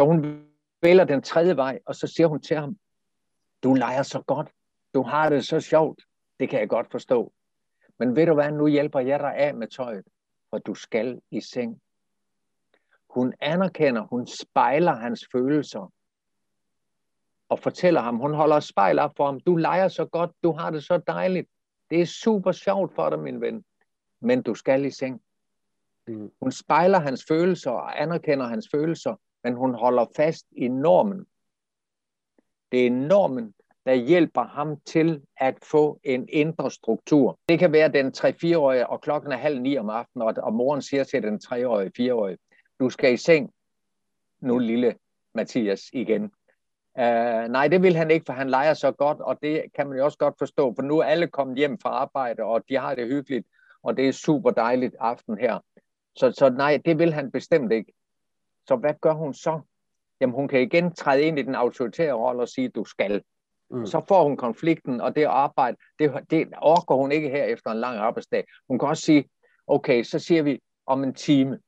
Så hun vælger den tredje vej, og så siger hun til ham, du leger så godt, du har det så sjovt, det kan jeg godt forstå. Men ved du hvad, nu hjælper jeg dig af med tøjet, for du skal i seng. Hun anerkender, hun spejler hans følelser, og fortæller ham, hun holder spejl op for ham, du leger så godt, du har det så dejligt, det er super sjovt for dig, min ven, men du skal i seng. Mm. Hun spejler hans følelser og anerkender hans følelser, men hun holder fast i normen. Det er normen, der hjælper ham til at få en indre struktur. Det kan være den 3-4-årige, og klokken er halv ni om aftenen, og, og moren siger til den 3-årige, 4-årige, du skal i seng nu, lille Mathias, igen. Uh, nej, det vil han ikke, for han leger så godt, og det kan man jo også godt forstå, for nu er alle kommet hjem fra arbejde, og de har det hyggeligt, og det er super dejligt aften her. Så, så nej, det vil han bestemt ikke. Så hvad gør hun så? Jamen, hun kan igen træde ind i den autoritære rolle og sige, du skal. Mm. Så får hun konflikten, og det arbejde, det, det orker hun ikke her efter en lang arbejdsdag. Hun kan også sige, okay, så siger vi om en time.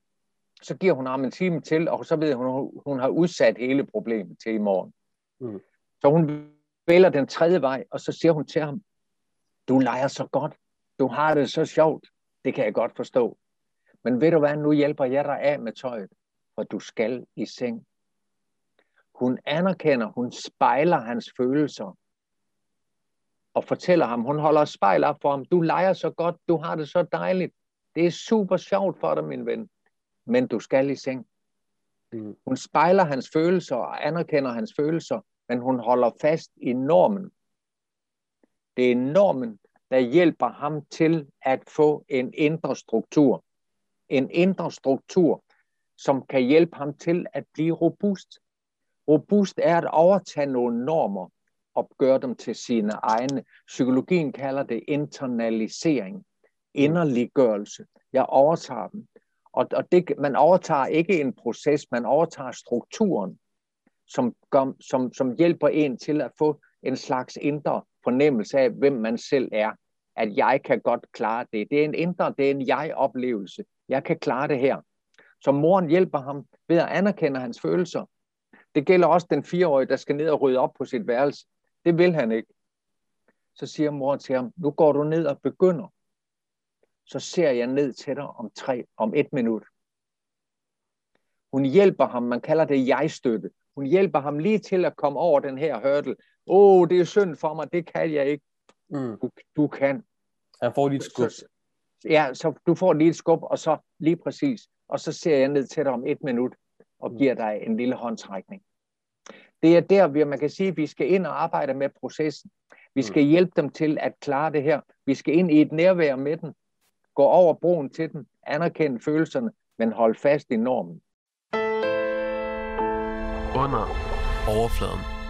Så giver hun ham en time til, og så ved hun, hun har udsat hele problemet til i morgen. Mm. Så hun vælger den tredje vej, og så siger hun til ham, du leger så godt, du har det så sjovt, det kan jeg godt forstå. Men ved du hvad, nu hjælper jeg dig af med tøjet, for du skal i seng. Hun anerkender, hun spejler hans følelser, og fortæller ham, hun holder spejl op for ham, du leger så godt, du har det så dejligt, det er super sjovt for dig, min ven, men du skal i seng. Mm. Hun spejler hans følelser og anerkender hans følelser, men hun holder fast i normen. Det er normen, der hjælper ham til at få en indre struktur. En indre struktur, som kan hjælpe ham til at blive robust. Robust er at overtage nogle normer og gøre dem til sine egne. Psykologien kalder det internalisering, inderliggørelse. Jeg overtager dem. Og, og det, man overtager ikke en proces, man overtager strukturen, som, gør, som, som hjælper en til at få en slags indre fornemmelse af, hvem man selv er. At jeg kan godt klare det. Det er en indre, det er en jeg-oplevelse. Jeg kan klare det her. Så moren hjælper ham ved at anerkende hans følelser. Det gælder også den fireårige, der skal ned og rydde op på sit værelse. Det vil han ikke. Så siger moren til ham, nu går du ned og begynder. Så ser jeg ned til dig om, tre, om et minut. Hun hjælper ham, man kalder det jeg-støtte. Hun hjælper ham lige til at komme over den her hørtel. Åh, oh, det er synd for mig, det kan jeg ikke. Mm. Du, du kan. Han får lige et skub. Så, ja, så du får lige et skub, og så lige præcis. Og så ser jeg ned til dig om et minut, og mm. giver dig en lille håndtrækning. Det er der, hvor man kan sige, at vi skal ind og arbejde med processen. Vi skal mm. hjælpe dem til at klare det her. Vi skal ind i et nærvær med den. Gå over broen til den. Anerkende følelserne, men hold fast i normen under overfladen.